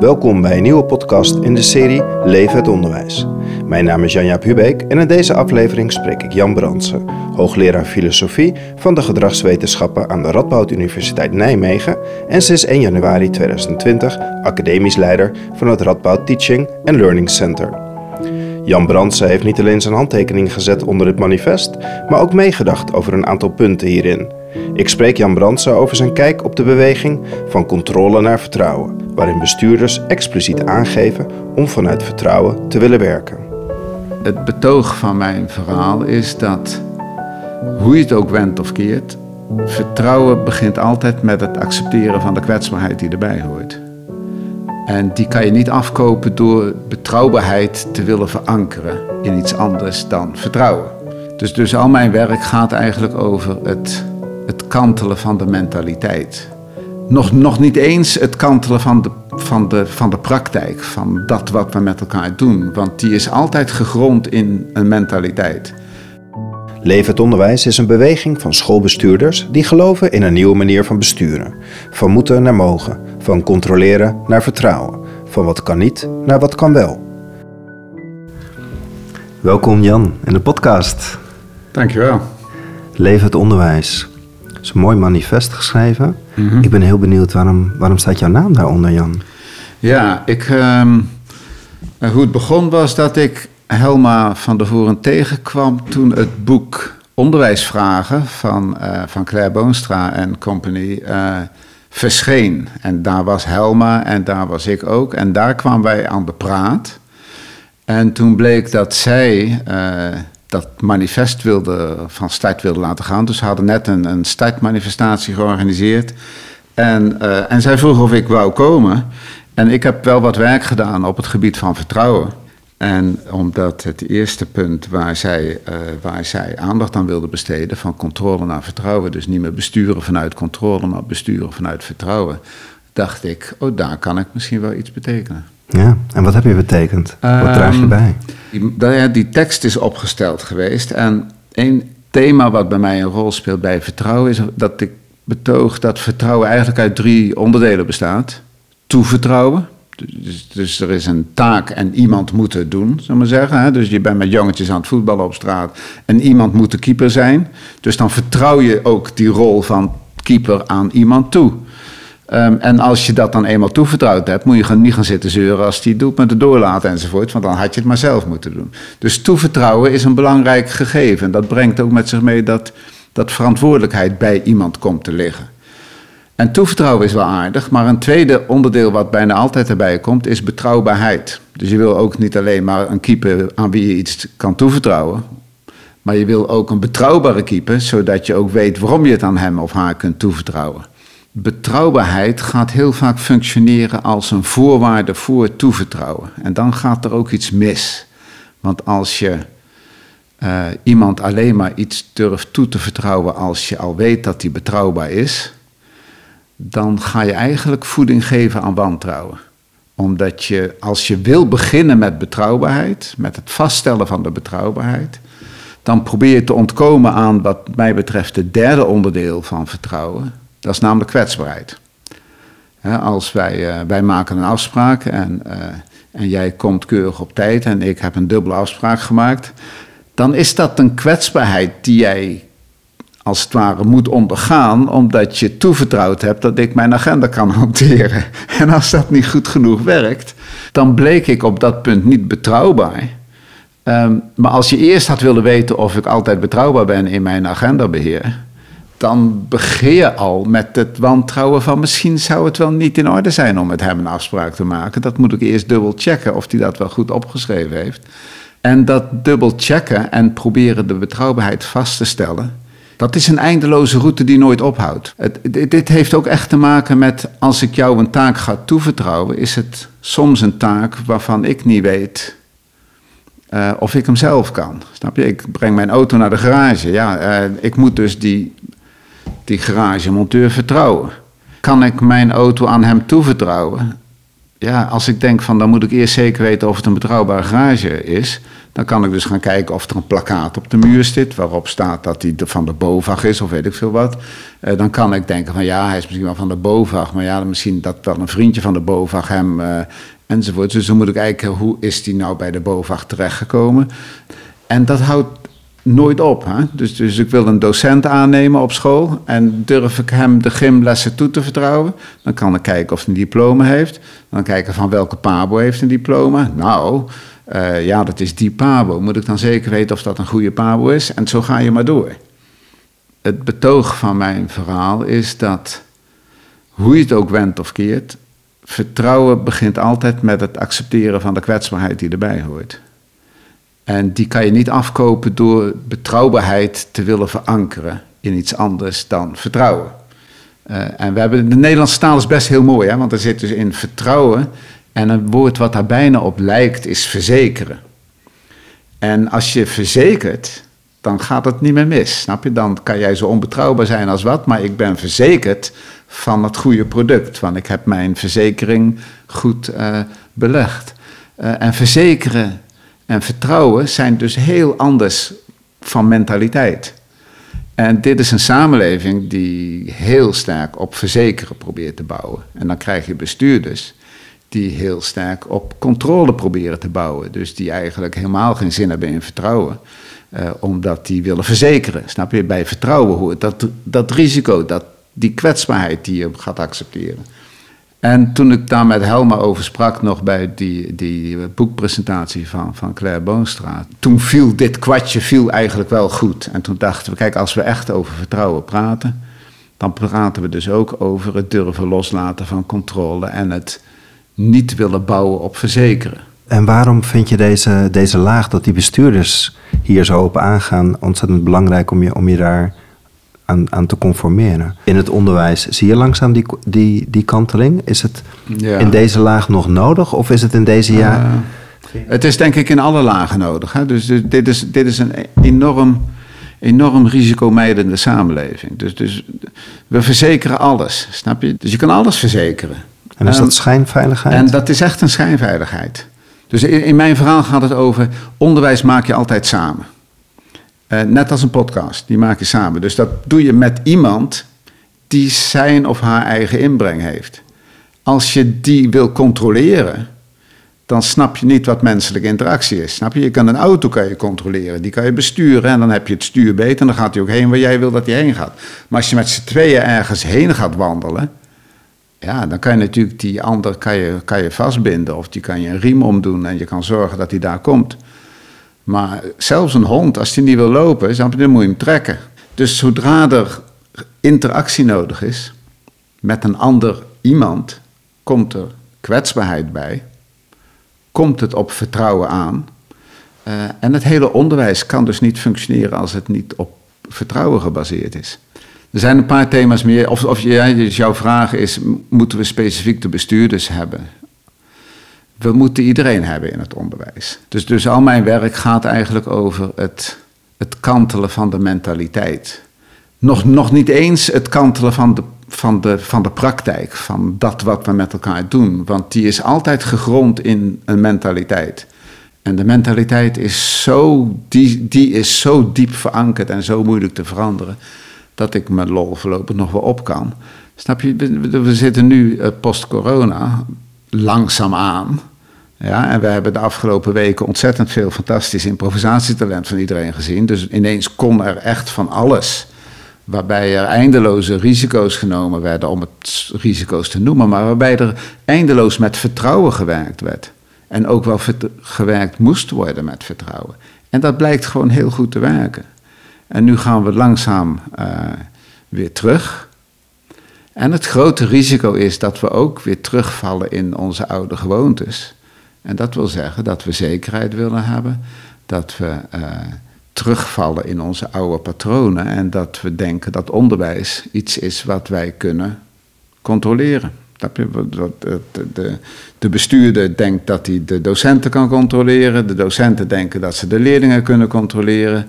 Welkom bij een nieuwe podcast in de serie Leven het Onderwijs. Mijn naam is Janja Hubeek en in deze aflevering spreek ik Jan Brandsen, hoogleraar filosofie van de gedragswetenschappen aan de Radboud Universiteit Nijmegen en sinds 1 januari 2020 academisch leider van het Radboud Teaching and Learning Center. Jan Brandsen heeft niet alleen zijn handtekening gezet onder het manifest, maar ook meegedacht over een aantal punten hierin. Ik spreek Jan Brandsen over zijn kijk op de beweging van controle naar vertrouwen, waarin bestuurders expliciet aangeven om vanuit vertrouwen te willen werken. Het betoog van mijn verhaal is dat, hoe je het ook wendt of keert, vertrouwen begint altijd met het accepteren van de kwetsbaarheid die erbij hoort. En die kan je niet afkopen door betrouwbaarheid te willen verankeren in iets anders dan vertrouwen. Dus, dus al mijn werk gaat eigenlijk over het, het kantelen van de mentaliteit. Nog, nog niet eens het kantelen van de, van, de, van de praktijk, van dat wat we met elkaar doen. Want die is altijd gegrond in een mentaliteit. Het Onderwijs is een beweging van schoolbestuurders die geloven in een nieuwe manier van besturen. Van moeten naar mogen, van controleren naar vertrouwen, van wat kan niet naar wat kan wel. Welkom Jan in de podcast. Dankjewel. Leven het Onderwijs. Het is een mooi manifest geschreven. Ik ben heel benieuwd waarom, waarom staat jouw naam daaronder Jan? Ja, ik, ehm, hoe het begon was dat ik Helma van der Voren tegenkwam toen het boek Onderwijsvragen van, eh, van Claire Boonstra en Company eh, verscheen. En daar was Helma en daar was ik ook. En daar kwamen wij aan de praat. En toen bleek dat zij eh, dat manifest wilde, van start wilde laten gaan. Dus ze hadden net een, een startmanifestatie georganiseerd. En, en zij vroeg of ik wou komen. En ik heb wel wat werk gedaan op het gebied van vertrouwen. En omdat het eerste punt waar zij, uh, waar zij aandacht aan wilde besteden, van controle naar vertrouwen, dus niet meer besturen vanuit controle, maar besturen vanuit vertrouwen, dacht ik, oh daar kan ik misschien wel iets betekenen. Ja, en wat heb je betekend? Wat draag je bij? Die, die, die tekst is opgesteld geweest en één thema wat bij mij een rol speelt bij vertrouwen is dat ik betoog dat vertrouwen eigenlijk uit drie onderdelen bestaat. Toevertrouwen, dus, dus, er is een taak en iemand moet het doen, we maar zeggen. Dus je bent met jongetjes aan het voetballen op straat en iemand moet de keeper zijn. Dus dan vertrouw je ook die rol van keeper aan iemand toe. Um, en als je dat dan eenmaal toevertrouwd hebt, moet je niet gaan zitten zeuren als die doet met de doorlaten enzovoort, want dan had je het maar zelf moeten doen. Dus toevertrouwen is een belangrijk gegeven. Dat brengt ook met zich mee dat, dat verantwoordelijkheid bij iemand komt te liggen. En toevertrouwen is wel aardig, maar een tweede onderdeel wat bijna altijd erbij komt is betrouwbaarheid. Dus je wil ook niet alleen maar een keeper aan wie je iets kan toevertrouwen, maar je wil ook een betrouwbare keeper, zodat je ook weet waarom je het aan hem of haar kunt toevertrouwen. Betrouwbaarheid gaat heel vaak functioneren als een voorwaarde voor toevertrouwen. En dan gaat er ook iets mis. Want als je uh, iemand alleen maar iets durft toe te vertrouwen als je al weet dat hij betrouwbaar is, dan ga je eigenlijk voeding geven aan wantrouwen. Omdat je, als je wil beginnen met betrouwbaarheid, met het vaststellen van de betrouwbaarheid, dan probeer je te ontkomen aan wat mij betreft het derde onderdeel van vertrouwen. Dat is namelijk kwetsbaarheid. als wij, uh, wij maken een afspraak en, uh, en jij komt keurig op tijd en ik heb een dubbele afspraak gemaakt, dan is dat een kwetsbaarheid die jij als het ware moet ondergaan, omdat je toevertrouwd hebt dat ik mijn agenda kan hanteren. En als dat niet goed genoeg werkt, dan bleek ik op dat punt niet betrouwbaar. Um, maar als je eerst had willen weten of ik altijd betrouwbaar ben in mijn agendabeheer, dan begin je al met het wantrouwen van misschien zou het wel niet in orde zijn om met hem een afspraak te maken. Dat moet ik eerst dubbel checken of hij dat wel goed opgeschreven heeft. En dat dubbel checken en proberen de betrouwbaarheid vast te stellen dat is een eindeloze route die nooit ophoudt. Het, dit, heeft ook echt te maken met als ik jou een taak ga toevertrouwen, is het soms een taak waarvan ik niet weet uh, of ik hem zelf kan. Snap je? Ik breng mijn auto naar de garage. Ja, uh, ik moet dus die, die garagemonteur vertrouwen. Kan ik mijn auto aan hem toevertrouwen? Ja, als ik denk van dan moet ik eerst zeker weten of het een betrouwbare garage is, dan kan ik dus gaan kijken of er een plakkaat op de muur zit waarop staat dat hij van de BOVAG is of weet ik veel wat. Uh, dan kan ik denken van ja, hij is misschien wel van de BOVAG, maar ja, misschien dat wel een vriendje van de BOVAG hem uh, enzovoort. Dus dan moet ik kijken hoe is die nou bij de BOVAG terechtgekomen. En dat houdt nooit op. Hè? Dus, dus ik wil een docent aannemen op school en durf ik hem de gymlessen toe te vertrouwen. Dan kan ik kijken of hij een diploma heeft. Dan kijken van welke pabo heeft een diploma. Nou, uh, ja, dat is die pabo. Moet ik dan zeker weten of dat een goede pabo is? En zo ga je maar door. Het betoog van mijn verhaal is dat, hoe je het ook wendt of keert, vertrouwen begint altijd met het accepteren van de kwetsbaarheid die erbij hoort. En die kan je niet afkopen door betrouwbaarheid te willen verankeren in iets anders dan vertrouwen. Uh, en we hebben, de Nederlandse taal is best heel mooi, hè, want er zit dus in vertrouwen. En een woord wat daar bijna op lijkt is verzekeren. En als je verzekert, dan gaat het niet meer mis. Snap je? Dan kan jij zo onbetrouwbaar zijn als wat, maar ik ben verzekerd van het goede product. Want ik heb mijn verzekering goed uh, belegd. Uh, en verzekeren en vertrouwen zijn dus heel anders van mentaliteit. En dit is een samenleving die heel sterk op verzekeren probeert te bouwen. En dan krijg je bestuurders die heel sterk op controle proberen te bouwen. Dus die eigenlijk helemaal geen zin hebben in vertrouwen. Uh, omdat die willen verzekeren. Snap je? Bij vertrouwen hoort dat, dat risico, dat, die kwetsbaarheid die je gaat accepteren. En toen ik daar met Helma over sprak, nog bij die, die boekpresentatie van, van Claire Boonstra, toen viel dit kwartje viel eigenlijk wel goed. En toen dachten we, kijk, als we echt over vertrouwen praten, dan praten we dus ook over het durven loslaten van controle en het niet willen bouwen op verzekeren. En waarom vind je deze, deze laag dat die bestuurders hier zo op aangaan ontzettend belangrijk om je, om je daar aan, aan te conformeren. In het onderwijs zie je langzaam die, die, die kanteling. Is het ja. in deze laag nog nodig of is het in deze jaar... Uh, het is denk ik in alle lagen nodig. Hè? Dus, dus dit, is, dit is een enorm, enorm risicomijdende samenleving. Dus, dus we verzekeren alles, snap je? Dus je kan alles verzekeren. En is dat schijnveiligheid? En dat is echt een schijnveiligheid. Dus in, in mijn verhaal gaat het over onderwijs maak je altijd samen. Uh, net als een podcast, die maak je samen. Dus dat doe je met iemand die zijn of haar eigen inbreng heeft. Als je die wil controleren, dan snap je niet wat menselijke interactie is. Snap je? Je kan een auto kan je controleren, die kan je besturen en dan heb je het stuur beter en dan gaat hij ook heen waar jij wil dat hij heen gaat. Maar als je met z'n tweeën ergens heen gaat wandelen, ja, dan kan je natuurlijk die ander kan je, kan je vastbinden of die kan je een riem omdoen en je kan zorgen dat hij daar komt. Maar zelfs een hond, als die niet wil lopen, dan moet je hem trekken. Dus zodra er interactie nodig is met een ander iemand, komt er kwetsbaarheid bij, komt het op vertrouwen aan. Uh, en het hele onderwijs kan dus niet functioneren als het niet op vertrouwen gebaseerd is. Er zijn een paar thema's meer. Of, of dus jouw vraag is: moeten we specifiek de bestuurders hebben? We moeten iedereen hebben in het onderwijs. Dus, dus al mijn werk gaat eigenlijk over het, het kantelen van de mentaliteit. Nog, nog niet eens het kantelen van de, van, de, van de praktijk, van dat wat we met elkaar doen. Want die is altijd gegrond in een mentaliteit. En de mentaliteit is zo, die, die is zo diep verankerd en zo moeilijk te veranderen, dat ik met lol voorlopig nog wel op kan. Snap je, we, zitten nu uh, post-corona, langzaamaan. Ja, en we hebben de afgelopen weken ontzettend veel fantastisch improvisatietalent van iedereen gezien. Dus ineens kon er echt van alles. Waarbij er eindeloze risico's genomen werden, om het risico's te noemen, maar waarbij er eindeloos met vertrouwen gewerkt werd. En ook wel gewerkt moest worden met vertrouwen. En dat blijkt gewoon heel goed te werken. En nu gaan we langzaam uh, weer terug. En het grote risico is dat we ook weer terugvallen in onze oude gewoontes. En dat wil zeggen dat we zekerheid willen hebben, dat we uh, terugvallen in onze oude patronen en dat we denken dat onderwijs iets is wat wij kunnen controleren. De, de bestuurder denkt dat hij de docenten kan controleren, de docenten denken dat ze de leerlingen kunnen controleren.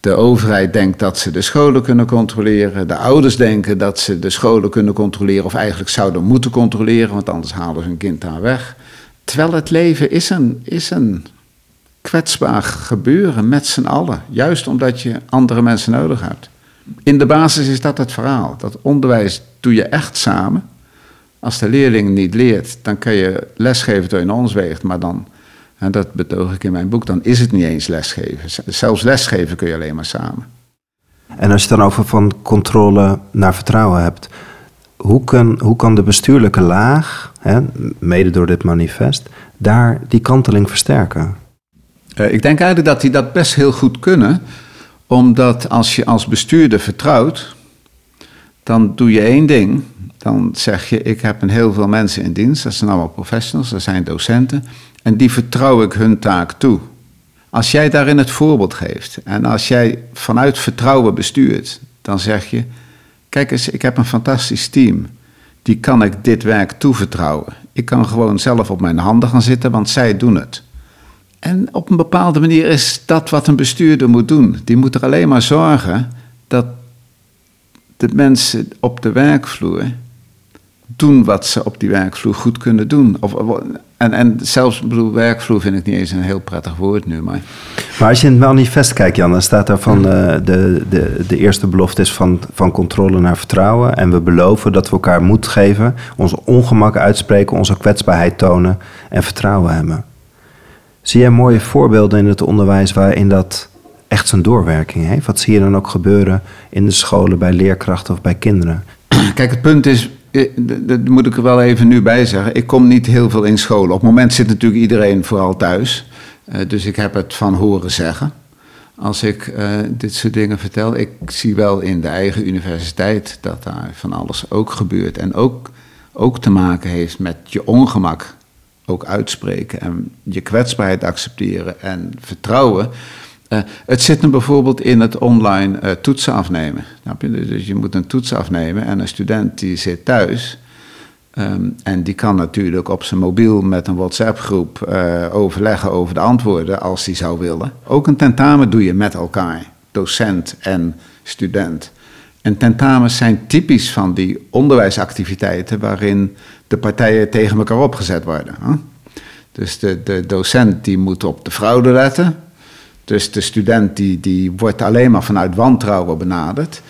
De overheid denkt dat ze de scholen kunnen controleren. De ouders denken dat ze de scholen kunnen controleren, of eigenlijk zouden moeten controleren, want anders halen ze hun kind daar weg. Terwijl het leven is een, is een kwetsbaar gebeuren met z'n allen. Juist omdat je andere mensen nodig hebt. In de basis is dat het verhaal. Dat onderwijs doe je echt samen. Als de leerling niet leert, dan kan je lesgeven door je ons weegt, maar dan, en dat betoog ik in mijn boek, dan is het niet eens lesgeven. Zelfs lesgeven kun je alleen maar samen. En als je het dan over van controle naar vertrouwen hebt, hoe kan, hoe kan de bestuurlijke laag, hè, mede door dit manifest, daar die kanteling versterken? Uh, ik denk eigenlijk dat die dat best heel goed kunnen, omdat als je als bestuurder vertrouwt, dan doe je één ding. Dan zeg je, ik heb een heel veel mensen in dienst, dat zijn allemaal professionals, dat zijn docenten, en die vertrouw ik hun taak toe. Als jij daarin het voorbeeld geeft en als jij vanuit vertrouwen bestuurt, dan zeg je, kijk eens, ik heb een fantastisch team, die kan ik dit werk toevertrouwen. Ik kan gewoon zelf op mijn handen gaan zitten, want zij doen het. En op een bepaalde manier is dat wat een bestuurder moet doen. Die moet er alleen maar zorgen dat de mensen op de werkvloer doen wat ze op die werkvloer goed kunnen doen. Of, en, en zelfs, bedoel, werkvloer vind ik niet eens een heel prettig woord nu. Maar, maar als je in het manifest kijkt, Jan, dan staat daar van uh, de, de, de eerste belofte is van, van controle naar vertrouwen. En we beloven dat we elkaar moed geven, onze ongemak uitspreken, onze kwetsbaarheid tonen en vertrouwen hebben. Zie jij mooie voorbeelden in het onderwijs waarin dat echt zijn doorwerking heeft? Wat zie je dan ook gebeuren in de scholen, bij leerkrachten of bij kinderen? Kijk, het punt is, eh, dat moet ik er wel even nu bij zeggen. Ik kom niet heel veel in scholen. Op het moment zit natuurlijk iedereen vooral thuis. Uh, dus ik heb het van horen zeggen. Als ik uh, dit soort dingen vertel. Ik zie wel in de eigen universiteit dat daar van alles ook gebeurt. En ook, ook te maken heeft met je ongemak ook uitspreken en je kwetsbaarheid accepteren en vertrouwen. Uh, het zit hem bijvoorbeeld in het online uh, toetsen afnemen. Dus je moet een toets afnemen en een student die zit thuis. Um, en die kan natuurlijk op zijn mobiel met een WhatsApp-groep uh, overleggen over de antwoorden als hij zou willen. Ook een tentamen doe je met elkaar, docent en student. En tentamens zijn typisch van die onderwijsactiviteiten waarin de partijen tegen elkaar opgezet worden. Dus de, de docent die moet op de fraude letten. Dus de student die, die wordt alleen maar vanuit wantrouwen benaderd.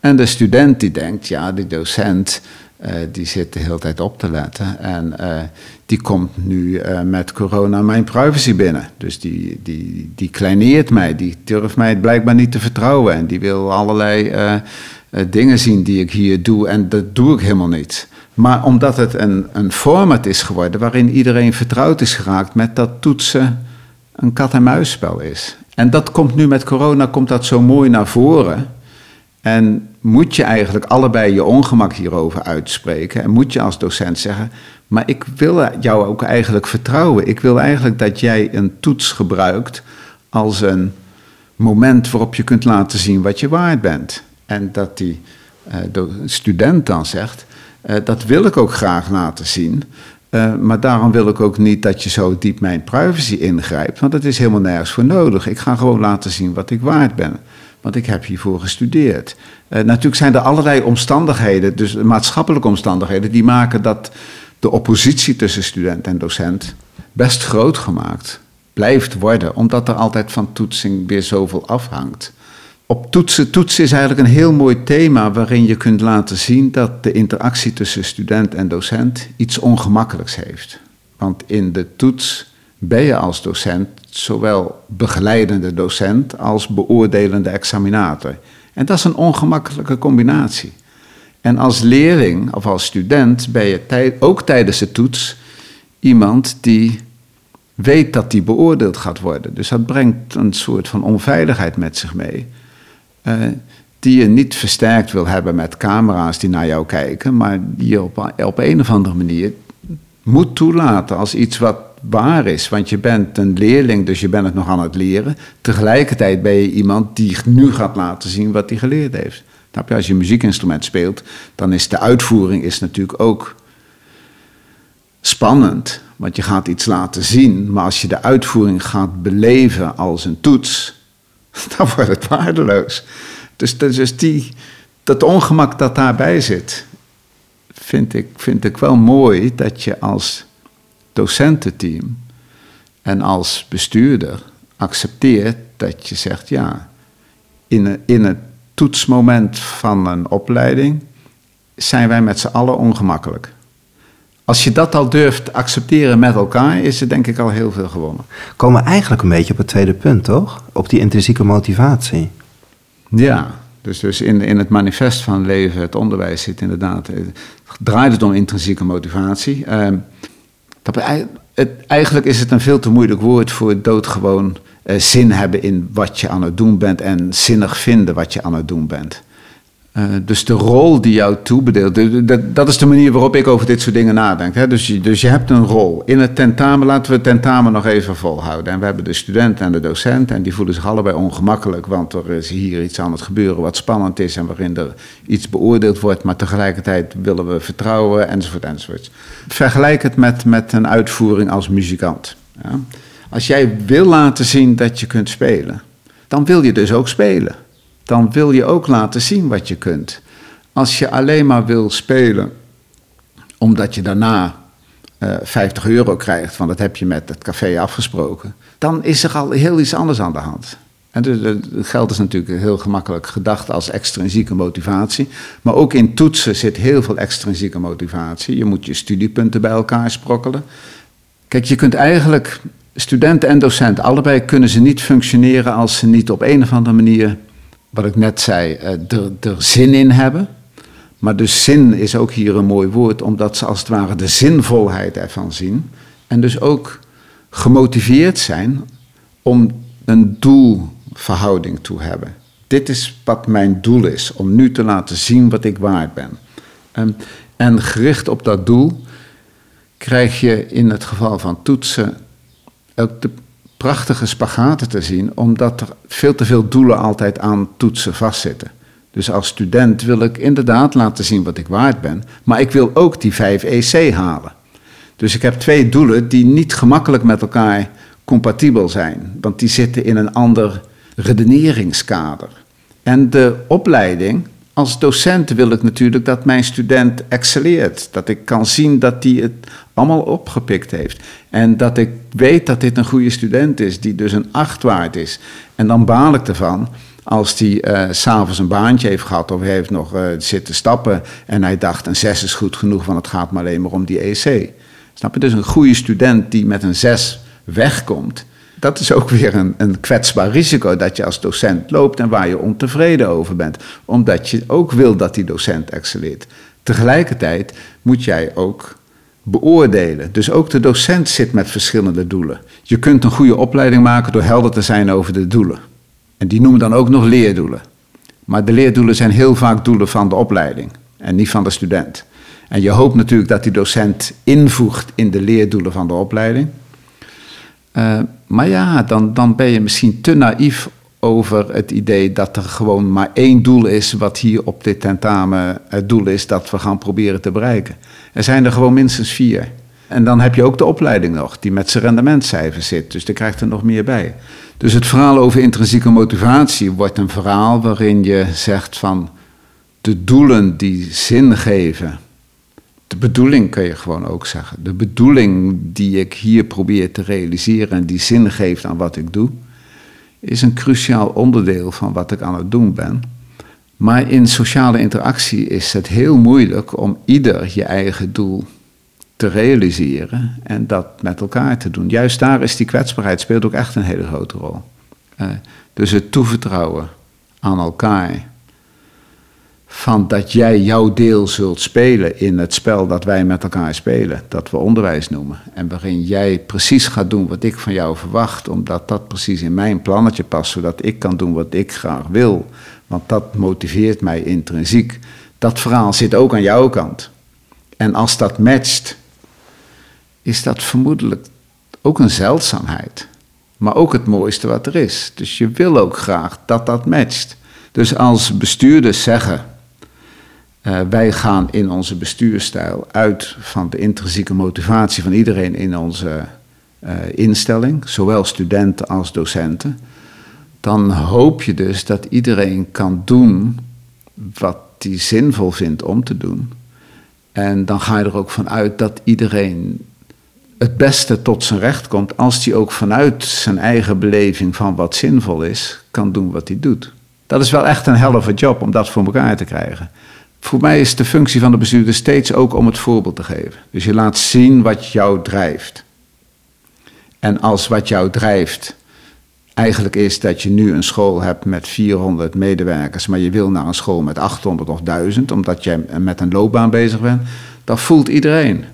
En de student die denkt, ja, die docent uh, die zit de hele tijd op te letten. En uh, die komt nu uh, met corona mijn privacy binnen. Dus die, die, die kleineert mij, die durft mij blijkbaar niet te vertrouwen. En die wil allerlei dingen zien die ik hier doe. En dat doe ik helemaal niet. Maar omdat het een, een format is geworden waarin iedereen vertrouwd is geraakt met dat toetsen een kat-en-muisspel is. En dat komt nu met corona komt dat zo mooi naar voren. En moet je eigenlijk allebei je ongemak hierover uitspreken. En moet je als docent zeggen, maar ik wil jou ook eigenlijk vertrouwen. Ik wil eigenlijk dat jij een toets gebruikt als een moment waarop je kunt laten zien wat je waard bent. En dat die uh, student dan zegt, uh, dat wil ik ook graag laten zien. Uh, maar daarom wil ik ook niet dat je zo diep mijn privacy ingrijpt, want dat is helemaal nergens voor nodig. Ik ga gewoon laten zien wat ik waard ben, want ik heb hiervoor gestudeerd. Uh, natuurlijk zijn er allerlei omstandigheden, dus maatschappelijke omstandigheden, die maken dat de oppositie tussen student en docent best groot gemaakt blijft worden, omdat er altijd van toetsing weer zoveel afhangt op toetsen, toetsen is eigenlijk een heel mooi thema waarin je kunt laten zien dat de interactie tussen student en docent iets ongemakkelijks heeft. Want in de toets ben je als docent zowel begeleidende docent als beoordelende examinator. En dat is een ongemakkelijke combinatie. En als leerling of als student ben je ook tijdens de toets iemand die weet dat die beoordeeld gaat worden. Dus dat brengt een soort van onveiligheid met zich mee. Uh, die je niet versterkt wil hebben met camera's die naar jou kijken, maar die je op, op een of andere manier moet toelaten als iets wat waar is. Want je bent een leerling, dus je bent het nog aan het leren. Tegelijkertijd ben je iemand die nu gaat laten zien wat hij geleerd heeft. Als je een muziekinstrument speelt, dan is de uitvoering is natuurlijk ook spannend. Want je gaat iets laten zien, maar als je de uitvoering gaat beleven als een toets, dan wordt het waardeloos. Dus, dus die, dat ongemak dat daarbij zit, vind ik, vind ik wel mooi dat je als docententeam en als bestuurder accepteert dat je zegt, ja, in, in het toetsmoment van een opleiding zijn wij met z'n allen ongemakkelijk. Als je dat al durft accepteren met elkaar, is er denk ik al heel veel gewonnen. Komen we eigenlijk een beetje op het tweede punt, toch? Op die intrinsieke motivatie. Ja, dus, dus in, in het manifest van leven, het onderwijs zit inderdaad, het draait het om intrinsieke motivatie. Uh, dat, het, eigenlijk is het een veel te moeilijk woord voor doodgewoon uh, zin hebben in wat je aan het doen bent en zinnig vinden wat je aan het doen bent. Uh, dus de rol die jou toebedeelt, dat is de manier waarop ik over dit soort dingen nadenk. Hè? Dus, je, dus je hebt een rol. In het tentamen, laten we het tentamen nog even volhouden. En we hebben de student en de docent en die voelen zich allebei ongemakkelijk, want er is hier iets aan het gebeuren wat spannend is en waarin er iets beoordeeld wordt, maar tegelijkertijd willen we vertrouwen enzovoort enzovoort. Vergelijk het met, met een uitvoering als muzikant. Ja? Als jij wil laten zien dat je kunt spelen, dan wil je dus ook spelen dan wil je ook laten zien wat je kunt. Als je alleen maar wil spelen omdat je daarna uh, eh, 50 euro krijgt, want dat heb je met het café afgesproken, dan is er al heel iets anders aan de hand. En dus, geld is natuurlijk heel gemakkelijk gedacht als extrinsieke motivatie. Maar ook in toetsen zit heel veel extrinsieke motivatie. Je moet je studiepunten bij elkaar sprokkelen. Kijk, je kunt eigenlijk, studenten en docent, allebei kunnen ze niet functioneren als ze niet op een of andere manier wat ik net zei, eh, er, er zin in hebben. Maar dus zin is ook hier een mooi woord, omdat ze als het ware de zinvolheid ervan zien. En dus ook gemotiveerd zijn om een doelverhouding te hebben. Dit is wat mijn doel is, om nu te laten zien wat ik waard ben. Ehm, en gericht op dat doel krijg je in het geval van toetsen ook de prachtige spagaten te zien, omdat er veel te veel doelen altijd aan toetsen vastzitten. Dus als student wil ik inderdaad laten zien wat ik waard ben, maar ik wil ook die 5 EC halen. Dus ik heb twee doelen die niet gemakkelijk met elkaar compatibel zijn, want die zitten in een ander redeneringskader. En de opleiding als docent wil ik natuurlijk dat mijn student excelleert. Dat ik kan zien dat hij het allemaal opgepikt heeft. En dat ik weet dat dit een goede student is, die dus een acht waard is. En dan baal ik ervan als hij uh, s'avonds een baantje heeft gehad of heeft nog uh, zitten stappen en hij dacht een zes is goed genoeg, want het gaat maar alleen maar om die EC. Snap je? Dus een goede student die met een zes wegkomt, dat is ook weer een, een kwetsbaar risico dat je als docent loopt en waar je ontevreden over bent. Omdat je ook wil dat die docent excelleert. Tegelijkertijd moet jij ook beoordelen. Dus ook de docent zit met verschillende doelen. Je kunt een goede opleiding maken door helder te zijn over de doelen. En die noemen dan ook nog leerdoelen. Maar de leerdoelen zijn heel vaak doelen van de opleiding en niet van de student. En je hoopt natuurlijk dat die docent invoegt in de leerdoelen van de opleiding. Uh, maar ja, dan, dan ben je misschien te naïef over het idee dat er gewoon maar één doel is wat hier op dit tentamen het doel is dat we gaan proberen te bereiken. Er zijn er gewoon minstens vier. En dan heb je ook de opleiding nog, die met zijn rendementcijfers zit. Dus daar krijgt er nog meer bij. Dus het verhaal over intrinsieke motivatie wordt een verhaal waarin je zegt van de doelen die zin geven de bedoeling kun je gewoon ook zeggen. De bedoeling die ik hier probeer te realiseren en die zin geeft aan wat ik doe, is een cruciaal onderdeel van wat ik aan het doen ben. Maar in sociale interactie is het heel moeilijk om ieder je eigen doel te realiseren en dat met elkaar te doen. Juist daar is die kwetsbaarheid speelt ook echt een hele grote rol. Uh, dus het toevertrouwen aan elkaar van dat jij jouw deel zult spelen in het spel dat wij met elkaar spelen, dat we onderwijs noemen. En waarin jij precies gaat doen wat ik van jou verwacht, omdat dat precies in mijn plannetje past, zodat ik kan doen wat ik graag wil. Want dat motiveert mij intrinsiek. Dat verhaal zit ook aan jouw kant. En als dat matcht, is dat vermoedelijk ook een zeldzaamheid. Maar ook het mooiste wat er is. Dus je wil ook graag dat dat matcht. Dus als bestuurders zeggen uh, wij gaan in onze bestuurstijl uit van de intrinsieke motivatie van iedereen in onze uh, instelling, zowel studenten als docenten. dan hoop je dus dat iedereen kan doen wat hij zinvol vindt om te doen. En dan ga je er ook vanuit dat iedereen het beste tot zijn recht komt als hij ook vanuit zijn eigen beleving van wat zinvol is, kan doen wat hij doet. Dat is wel echt een helft job om dat voor elkaar te krijgen. Voor mij is de functie van de bestuurder steeds ook om het voorbeeld te geven. Dus je laat zien wat jou drijft. En als wat jou drijft eigenlijk is dat je nu een school hebt met 400 medewerkers, maar je wil naar een school met 800 of 1000, omdat je met een loopbaan bezig bent, dat voelt iedereen.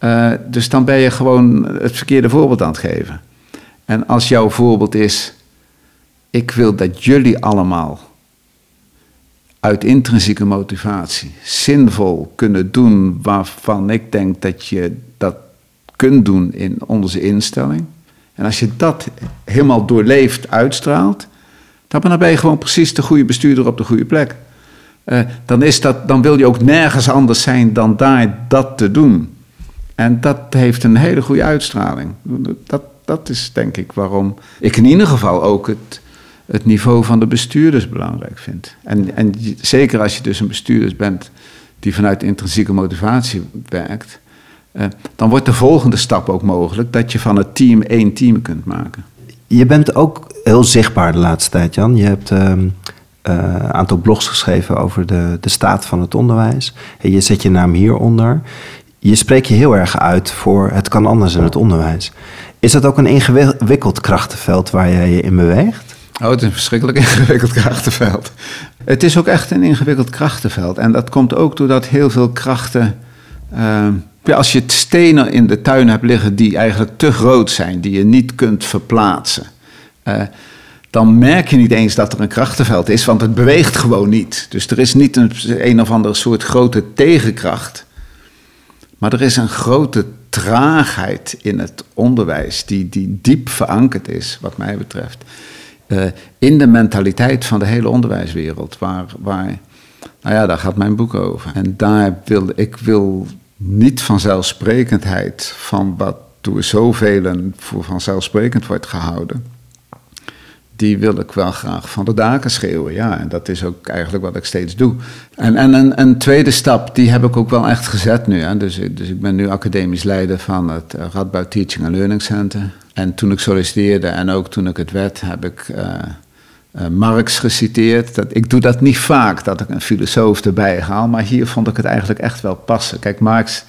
Uh, dus dan ben je gewoon het verkeerde voorbeeld aan het geven. En als jouw voorbeeld is, ik wil dat jullie allemaal uit intrinsieke motivatie zinvol kunnen doen waarvan ik denk dat je dat kunt doen in onze instelling. En als je dat helemaal doorleefd uitstraalt, dan ben je gewoon precies de goede bestuurder op de goede plek. Uh, dan, is dat, dan wil je ook nergens anders zijn dan daar dat te doen. En dat heeft een hele goede uitstraling. Dat, dat is denk ik waarom ik in ieder geval ook het, het niveau van de bestuurders belangrijk vind. En, en zeker als je dus een bestuurder bent die vanuit intrinsieke motivatie werkt, eh, dan wordt de volgende stap ook mogelijk dat je van het team één team kunt maken. Je bent ook heel zichtbaar de laatste tijd, Jan. Je hebt ehm, eh, een aantal blogs geschreven over de, de staat van het onderwijs. En je zet je naam hieronder. Je spreekt je heel erg uit voor het kan anders in het onderwijs. Is dat ook een ingewikkeld krachtenveld waar jij je in beweegt? Oh, het is een verschrikkelijk ingewikkeld krachtenveld. Het is ook echt een ingewikkeld krachtenveld. En dat komt ook doordat heel veel krachten. Uh, als je stenen in de tuin hebt liggen die eigenlijk te groot zijn, die je niet kunt verplaatsen. Uh, dan merk je niet eens dat er een krachtenveld is, want het beweegt gewoon niet. Dus er is niet een, een of andere soort grote tegenkracht. Maar er is een grote traagheid in het onderwijs die, die diep verankerd is, wat mij betreft. Uh, in de mentaliteit van de hele onderwijswereld. Waar, waar, nou ja, daar gaat mijn boek over. En daar wil ik wil niet vanzelfsprekendheid van wat door zoveel voor vanzelfsprekend wordt gehouden die wil ik wel graag van de daken schreeuwen. Ja, en dat is ook eigenlijk wat ik steeds doe. En, en een, een tweede stap, die heb ik ook wel echt gezet nu. Hè. Dus, dus ik ben nu academisch leider van het eh, Radboud Teaching and Learning Center. En toen ik solliciteerde en ook toen ik het werd, heb ik uh, uh, Marx geciteerd. Dat, ik doe dat niet vaak, dat ik een filosoof erbij haal. Maar hier vond ik het eigenlijk echt wel passen. Kijk, Marx...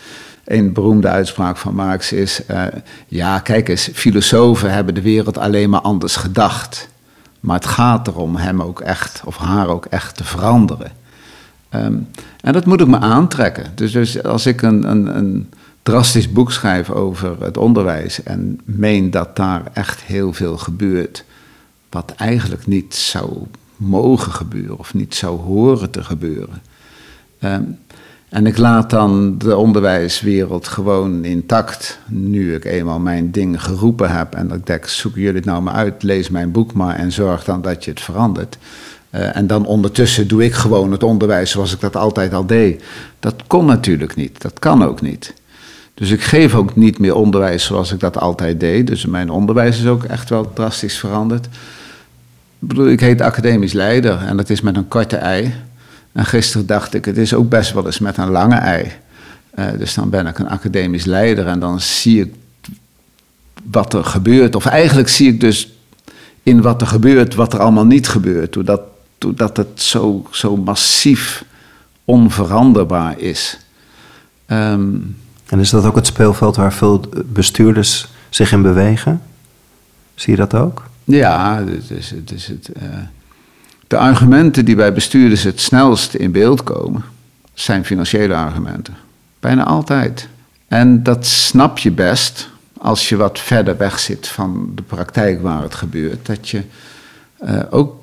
Een beroemde uitspraak van Marx is: uh, ja, kijk eens, filosofen hebben de wereld alleen maar anders gedacht. Maar het gaat erom hem ook echt, of haar ook echt te veranderen. Um, en dat moet ik me aantrekken. Dus, dus als ik een, een, een, drastisch boek schrijf over het onderwijs en meen dat daar echt heel veel gebeurt, wat eigenlijk niet zou mogen gebeuren of niet zou horen te gebeuren. Um, en ik laat dan de onderwijswereld gewoon intact, nu ik eenmaal mijn ding geroepen heb. En dat ik denk, zoeken jullie het nou maar uit, lees mijn boek maar en zorg dan dat je het verandert. Uh, en dan ondertussen doe ik gewoon het onderwijs zoals ik dat altijd al deed. Dat kon natuurlijk niet, dat kan ook niet. Dus ik geef ook niet meer onderwijs zoals ik dat altijd deed. Dus mijn onderwijs is ook echt wel drastisch veranderd. Ik bedoel, ik heet academisch leider en dat is met een korte ei. En gisteren dacht ik, het is ook best wel eens met een lange ei. Uh, dus dan ben ik een academisch leider en dan zie ik wat er gebeurt. Of eigenlijk zie ik dus in wat er gebeurt, wat er allemaal niet gebeurt. Doordat, doordat het zo, zo massief onveranderbaar is. Um, en is dat ook het speelveld waar veel bestuurders zich in bewegen? Zie je dat ook? Ja, het is, het, is het, uh, de argumenten die bij bestuurders het snelst in beeld komen, zijn financiële argumenten. Bijna altijd. En dat snap je best als je wat verder weg zit van de praktijk waar het gebeurt. Dat je uh, ook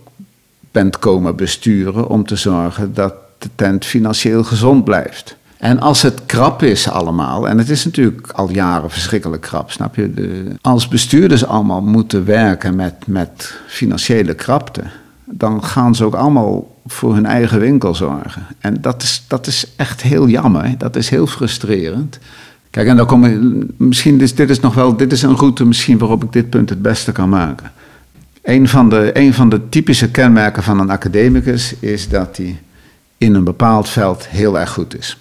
bent komen besturen om te zorgen dat de tent financieel gezond blijft. En als het krap is allemaal, en het is natuurlijk al jaren verschrikkelijk krap, snap je? De, als bestuurders allemaal moeten werken met, met financiële krapte, dan gaan ze ook allemaal voor hun eigen winkel zorgen. En dat is, dat is echt heel jammer. Dat is heel frustrerend. Kijk, en dan kom misschien is dit is nog wel, dit is een route misschien waarop ik dit punt het beste kan maken. Een van, de, een van de typische kenmerken van een academicus is dat hij in een bepaald veld heel erg goed is.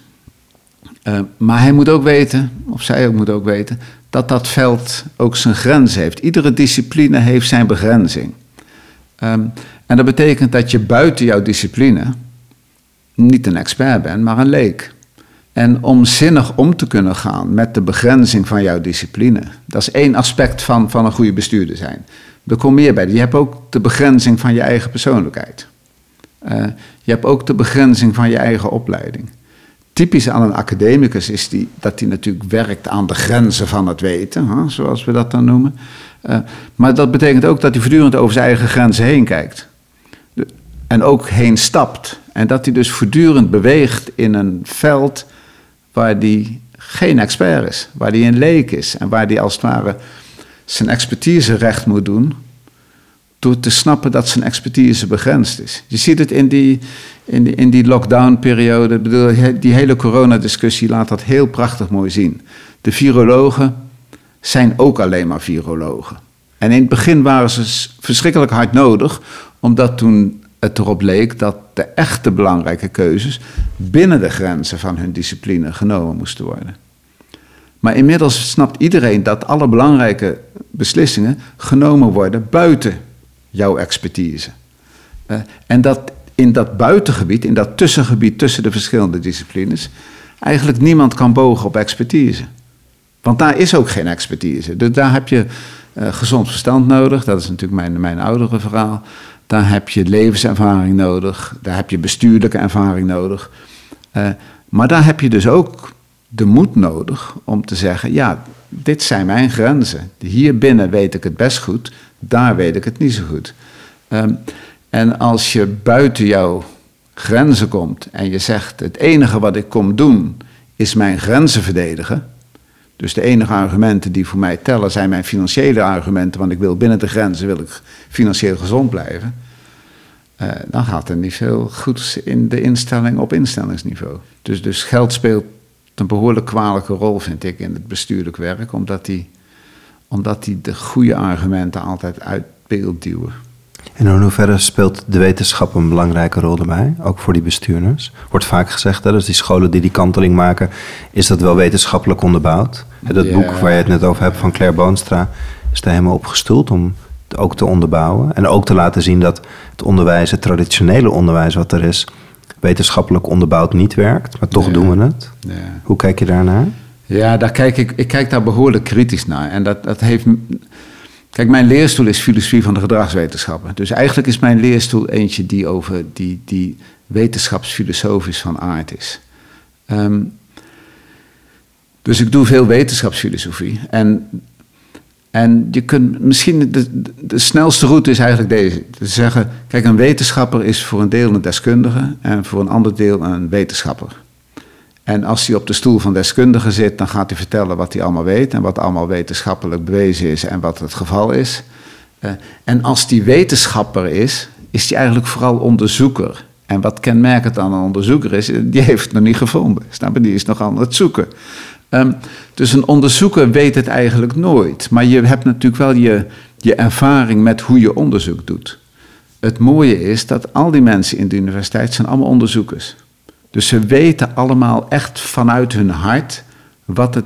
Uh, maar hij moet ook weten, of zij moet ook weten, dat dat veld ook zijn grens heeft. Iedere discipline heeft zijn begrenzing. Um, en dat betekent dat je buiten jouw discipline niet een expert bent, maar een leek. En om zinnig om te kunnen gaan met de begrenzing van jouw discipline, dat is één aspect van, van een goede bestuurder zijn. Er komt meer bij. Je hebt ook de begrenzing van je eigen persoonlijkheid. Uh, je hebt ook de begrenzing van je eigen opleiding. Typisch aan een academicus is die, dat hij natuurlijk werkt aan de grenzen van het weten, hè, zoals we dat dan noemen. Uh, maar dat betekent ook dat hij voortdurend over zijn eigen grenzen heen kijkt. En ook heen stapt. En dat hij dus voortdurend beweegt in een veld waar hij geen expert is, waar hij een leek is en waar hij als het ware zijn expertise recht moet doen te snappen dat zijn expertise begrensd is. Je ziet het in die, in die, in die lockdown-periode. Die hele coronadiscussie laat dat heel prachtig mooi zien. De virologen zijn ook alleen maar virologen. En in het begin waren ze verschrikkelijk hard nodig, omdat toen het erop leek dat de echte belangrijke keuzes binnen de grenzen van hun discipline genomen moesten worden. Maar inmiddels snapt iedereen dat alle belangrijke beslissingen genomen worden buiten jouw expertise. Uh, en dat in dat buitengebied, in dat tussengebied tussen de verschillende disciplines, eigenlijk niemand kan bogen op expertise. Want daar is ook geen expertise. Dus daar heb je uh, gezond verstand nodig, dat is natuurlijk mijn, mijn oudere verhaal. Daar heb je levenservaring nodig, daar heb je bestuurlijke ervaring nodig. Uh, maar daar heb je dus ook de moed nodig om te zeggen: ja, dit zijn mijn grenzen. Hier binnen weet ik het best goed, daar weet ik het niet zo goed. Um, en als je buiten jouw grenzen komt en je zegt: het enige wat ik kom doen is mijn grenzen verdedigen. Dus de enige argumenten die voor mij tellen zijn mijn financiële argumenten, want ik wil binnen de grenzen wil ik financieel gezond blijven. Uh, dan gaat er niet veel goeds in de instelling op instellingsniveau. Dus, dus geld speelt een behoorlijk kwalijke rol, vind ik, in het bestuurlijk werk, omdat die, omdat die de goede argumenten altijd uit beeld duwen. En in hoeverre speelt de wetenschap een belangrijke rol erbij, ook voor die bestuurders? Wordt vaak gezegd, hè, dus die scholen die die kanteling maken, is dat wel wetenschappelijk onderbouwd? Dat boek waar je het net over hebt van Claire Boonstra, is daar helemaal op gestoeld om het ook te onderbouwen. En ook te laten zien dat het onderwijs, het traditionele onderwijs wat er is, wetenschappelijk onderbouwd niet werkt, maar toch doen we het. Ja. Hoe kijk je daarnaar? Ja, daar kijk ik, ik kijk daar behoorlijk kritisch naar. En dat, dat heeft. Kijk, mijn leerstoel is filosofie van de gedragswetenschappen. Dus eigenlijk is mijn leerstoel eentje die over die, die wetenschapsfilosofisch van aard is. Um, dus ik doe veel wetenschapsfilosofie. En, en je kunt misschien, de, de snelste route is eigenlijk deze. Te zeggen, kijk, een wetenschapper is voor een deel een deskundige en voor een ander deel een wetenschapper. En als hij op de stoel van deskundige zit, dan gaat hij vertellen wat hij allemaal weet en wat allemaal wetenschappelijk bewezen is en wat het geval is. Uh, en als die wetenschapper is, is hij eigenlijk vooral onderzoeker. En wat kenmerkend aan een onderzoeker is, die heeft het nog niet gevonden. Snap je? Die is nog aan het zoeken. Um, dus een onderzoeker weet het eigenlijk nooit. Maar je hebt natuurlijk wel je, je ervaring met hoe je onderzoek doet. Het mooie is dat al die mensen in de universiteit zijn allemaal onderzoekers. Dus ze weten allemaal echt vanuit hun hart wat het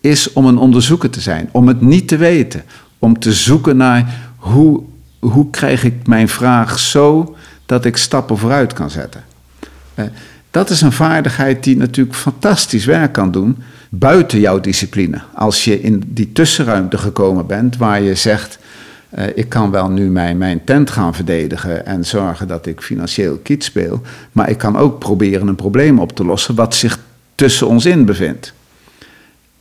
is om een onderzoeker te zijn. Om het niet te weten. Om te zoeken naar hoe, hoe krijg ik mijn vraag zo dat ik stappen vooruit kan zetten. Uh, dat is een vaardigheid die natuurlijk fantastisch werk kan doen buiten jouw discipline. Als je in die tussenruimte gekomen bent waar je zegt, uh, ik kan wel nu mijn, mijn tent gaan verdedigen en zorgen dat ik financieel kiet speel, maar ik kan ook proberen een probleem op te lossen wat zich tussen ons in bevindt.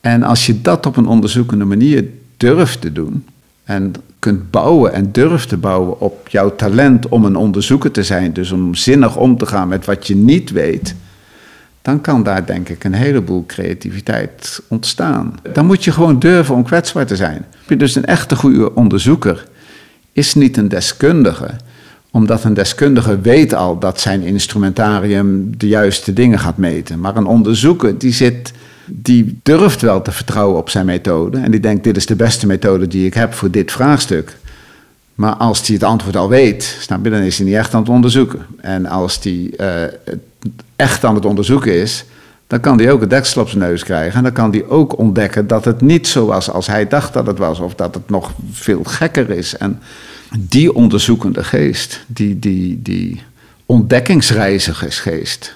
En als je dat op een onderzoekende manier durft te doen en kunt bouwen en durft te bouwen op jouw talent om een onderzoeker te zijn, dus om zinnig om te gaan met wat je niet weet, dan kan daar denk ik een heleboel creativiteit ontstaan. Dan moet je gewoon durven om kwetsbaar te zijn. Dus een echte goede onderzoeker is niet een deskundige, omdat een deskundige weet al dat zijn instrumentarium de juiste dingen gaat meten. Maar een onderzoeker die zit, die durft wel te vertrouwen op zijn methode en die denkt dit is de beste methode die ik heb voor dit vraagstuk. Maar als hij het antwoord al weet, snap dan is hij niet echt aan het onderzoeken. En als hij uh, echt aan het onderzoeken is, dan kan hij ook een deksel neus krijgen. En dan kan hij ook ontdekken dat het niet zo was als hij dacht dat het was, of dat het nog veel gekker is. En die onderzoekende geest, die, die, die ontdekkingsreizigersgeest,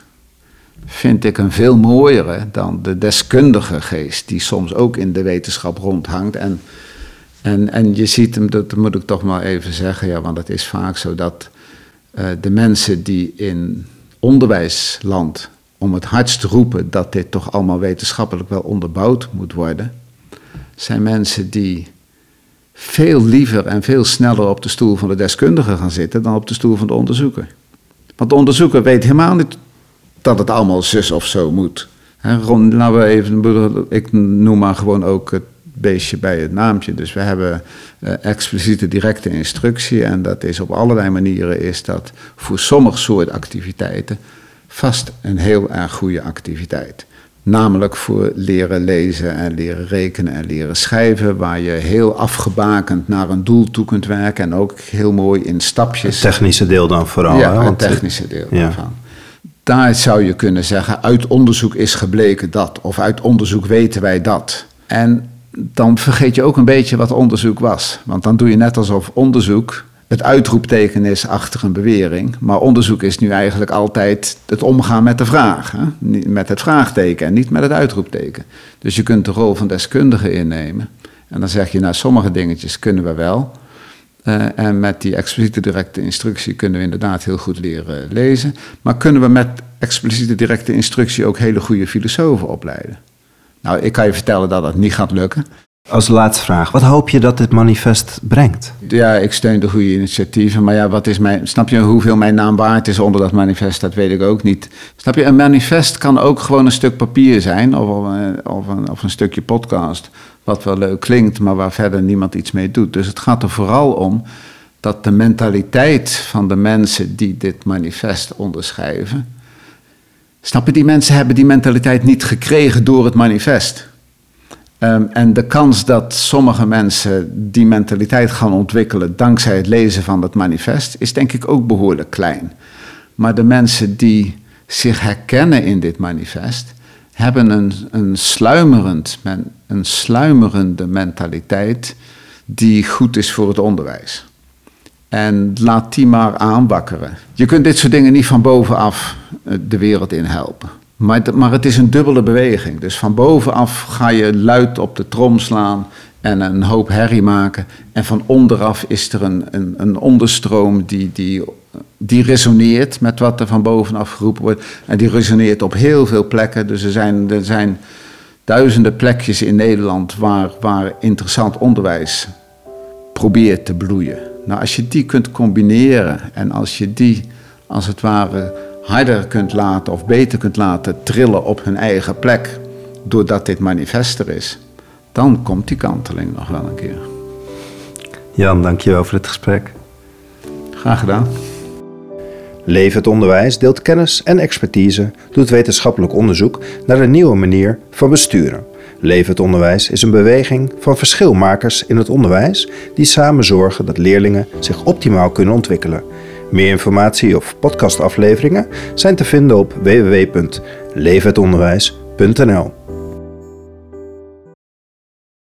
vind ik een veel mooiere dan de deskundige geest, die soms ook in de wetenschap rondhangt. En, en, en je ziet hem, dat moet ik toch maar even zeggen, ja, want het is vaak zo dat uh, de mensen die in onderwijsland om het hardst roepen dat dit toch allemaal wetenschappelijk wel onderbouwd moet worden, zijn mensen die veel liever en veel sneller op de stoel van de deskundige gaan zitten dan op de stoel van de onderzoeker. Want de onderzoeker weet helemaal niet dat het allemaal zus of zo moet. We even, ik noem maar gewoon ook het beestje bij het naampje. Dus we hebben uh, expliciete directe instructie en dat is op allerlei manieren is dat voor sommige soorten activiteiten vast een heel erg goede activiteit. Namelijk voor leren lezen en leren rekenen en leren schrijven, waar je heel afgebakend naar een doel toe kunt werken en ook heel mooi in stapjes. Het technische deel dan vooral. Ja, het technische deel ja. daarvan. Daar zou je kunnen zeggen, uit onderzoek is gebleken dat, of uit onderzoek weten wij dat. En dan vergeet je ook een beetje wat onderzoek was. Want dan doe je net alsof onderzoek het uitroepteken is achter een bewering. Maar onderzoek is nu eigenlijk altijd het omgaan met de vraag. Hè? Met het vraagteken en niet met het uitroepteken. Dus je kunt de rol van deskundige innemen. En dan zeg je, nou, sommige dingetjes kunnen we wel. Uh, en met die expliciete directe instructie kunnen we inderdaad heel goed leren lezen. Maar kunnen we met expliciete directe instructie ook hele goede filosofen opleiden? Nou, ik kan je vertellen dat dat niet gaat lukken. Als laatste vraag, wat hoop je dat dit manifest brengt? Ja, ik steun de goede initiatieven, maar ja, wat is mijn, snap je hoeveel mijn naam waard is onder dat manifest? Dat weet ik ook niet. Snap je, een manifest kan ook gewoon een stuk papier zijn of, eh, of, een, of een stukje podcast, wat wel leuk klinkt, maar waar verder niemand iets mee doet. Dus het gaat er vooral om dat de mentaliteit van de mensen die dit manifest onderschrijven, snap je, die mensen hebben die mentaliteit niet gekregen door het manifest. Ehm, en de kans dat sommige mensen die mentaliteit gaan ontwikkelen dankzij het lezen van dat manifest is denk ik ook behoorlijk klein. Maar de mensen die zich herkennen in dit manifest hebben een, een, sluimerend, een sluimerende mentaliteit die goed is voor het onderwijs. En laat die maar aanwakkeren. Je kunt dit soort dingen niet van bovenaf eh, de wereld in helpen. Maar, maar het is een dubbele beweging. Dus van bovenaf ga je luid op de trom slaan en een hoop herrie maken. En van onderaf is er een, een, een onderstroom die, die, die resoneert met wat er van bovenaf geroepen wordt. En die resoneert op heel veel plekken. Dus er zijn, er zijn duizenden plekjes in Nederland waar, waar interessant onderwijs probeert te bloeien. Nou, als je die kunt combineren en als je die als het ware harder kunt laten of beter kunt laten trillen op hun eigen plek, doordat dit manifest er is, dan komt die kanteling nog wel een keer. Jan, dankjewel voor het gesprek. Graag gedaan. Leef het onderwijs deelt kennis en expertise, doet wetenschappelijk onderzoek naar een nieuwe manier van besturen. Leef het onderwijs is een beweging van verschilmakers in het onderwijs die samen zorgen dat leerlingen zich optimaal kunnen ontwikkelen meer informatie of podcastafleveringen zijn te vinden op www.leefhetonderwijs.nl.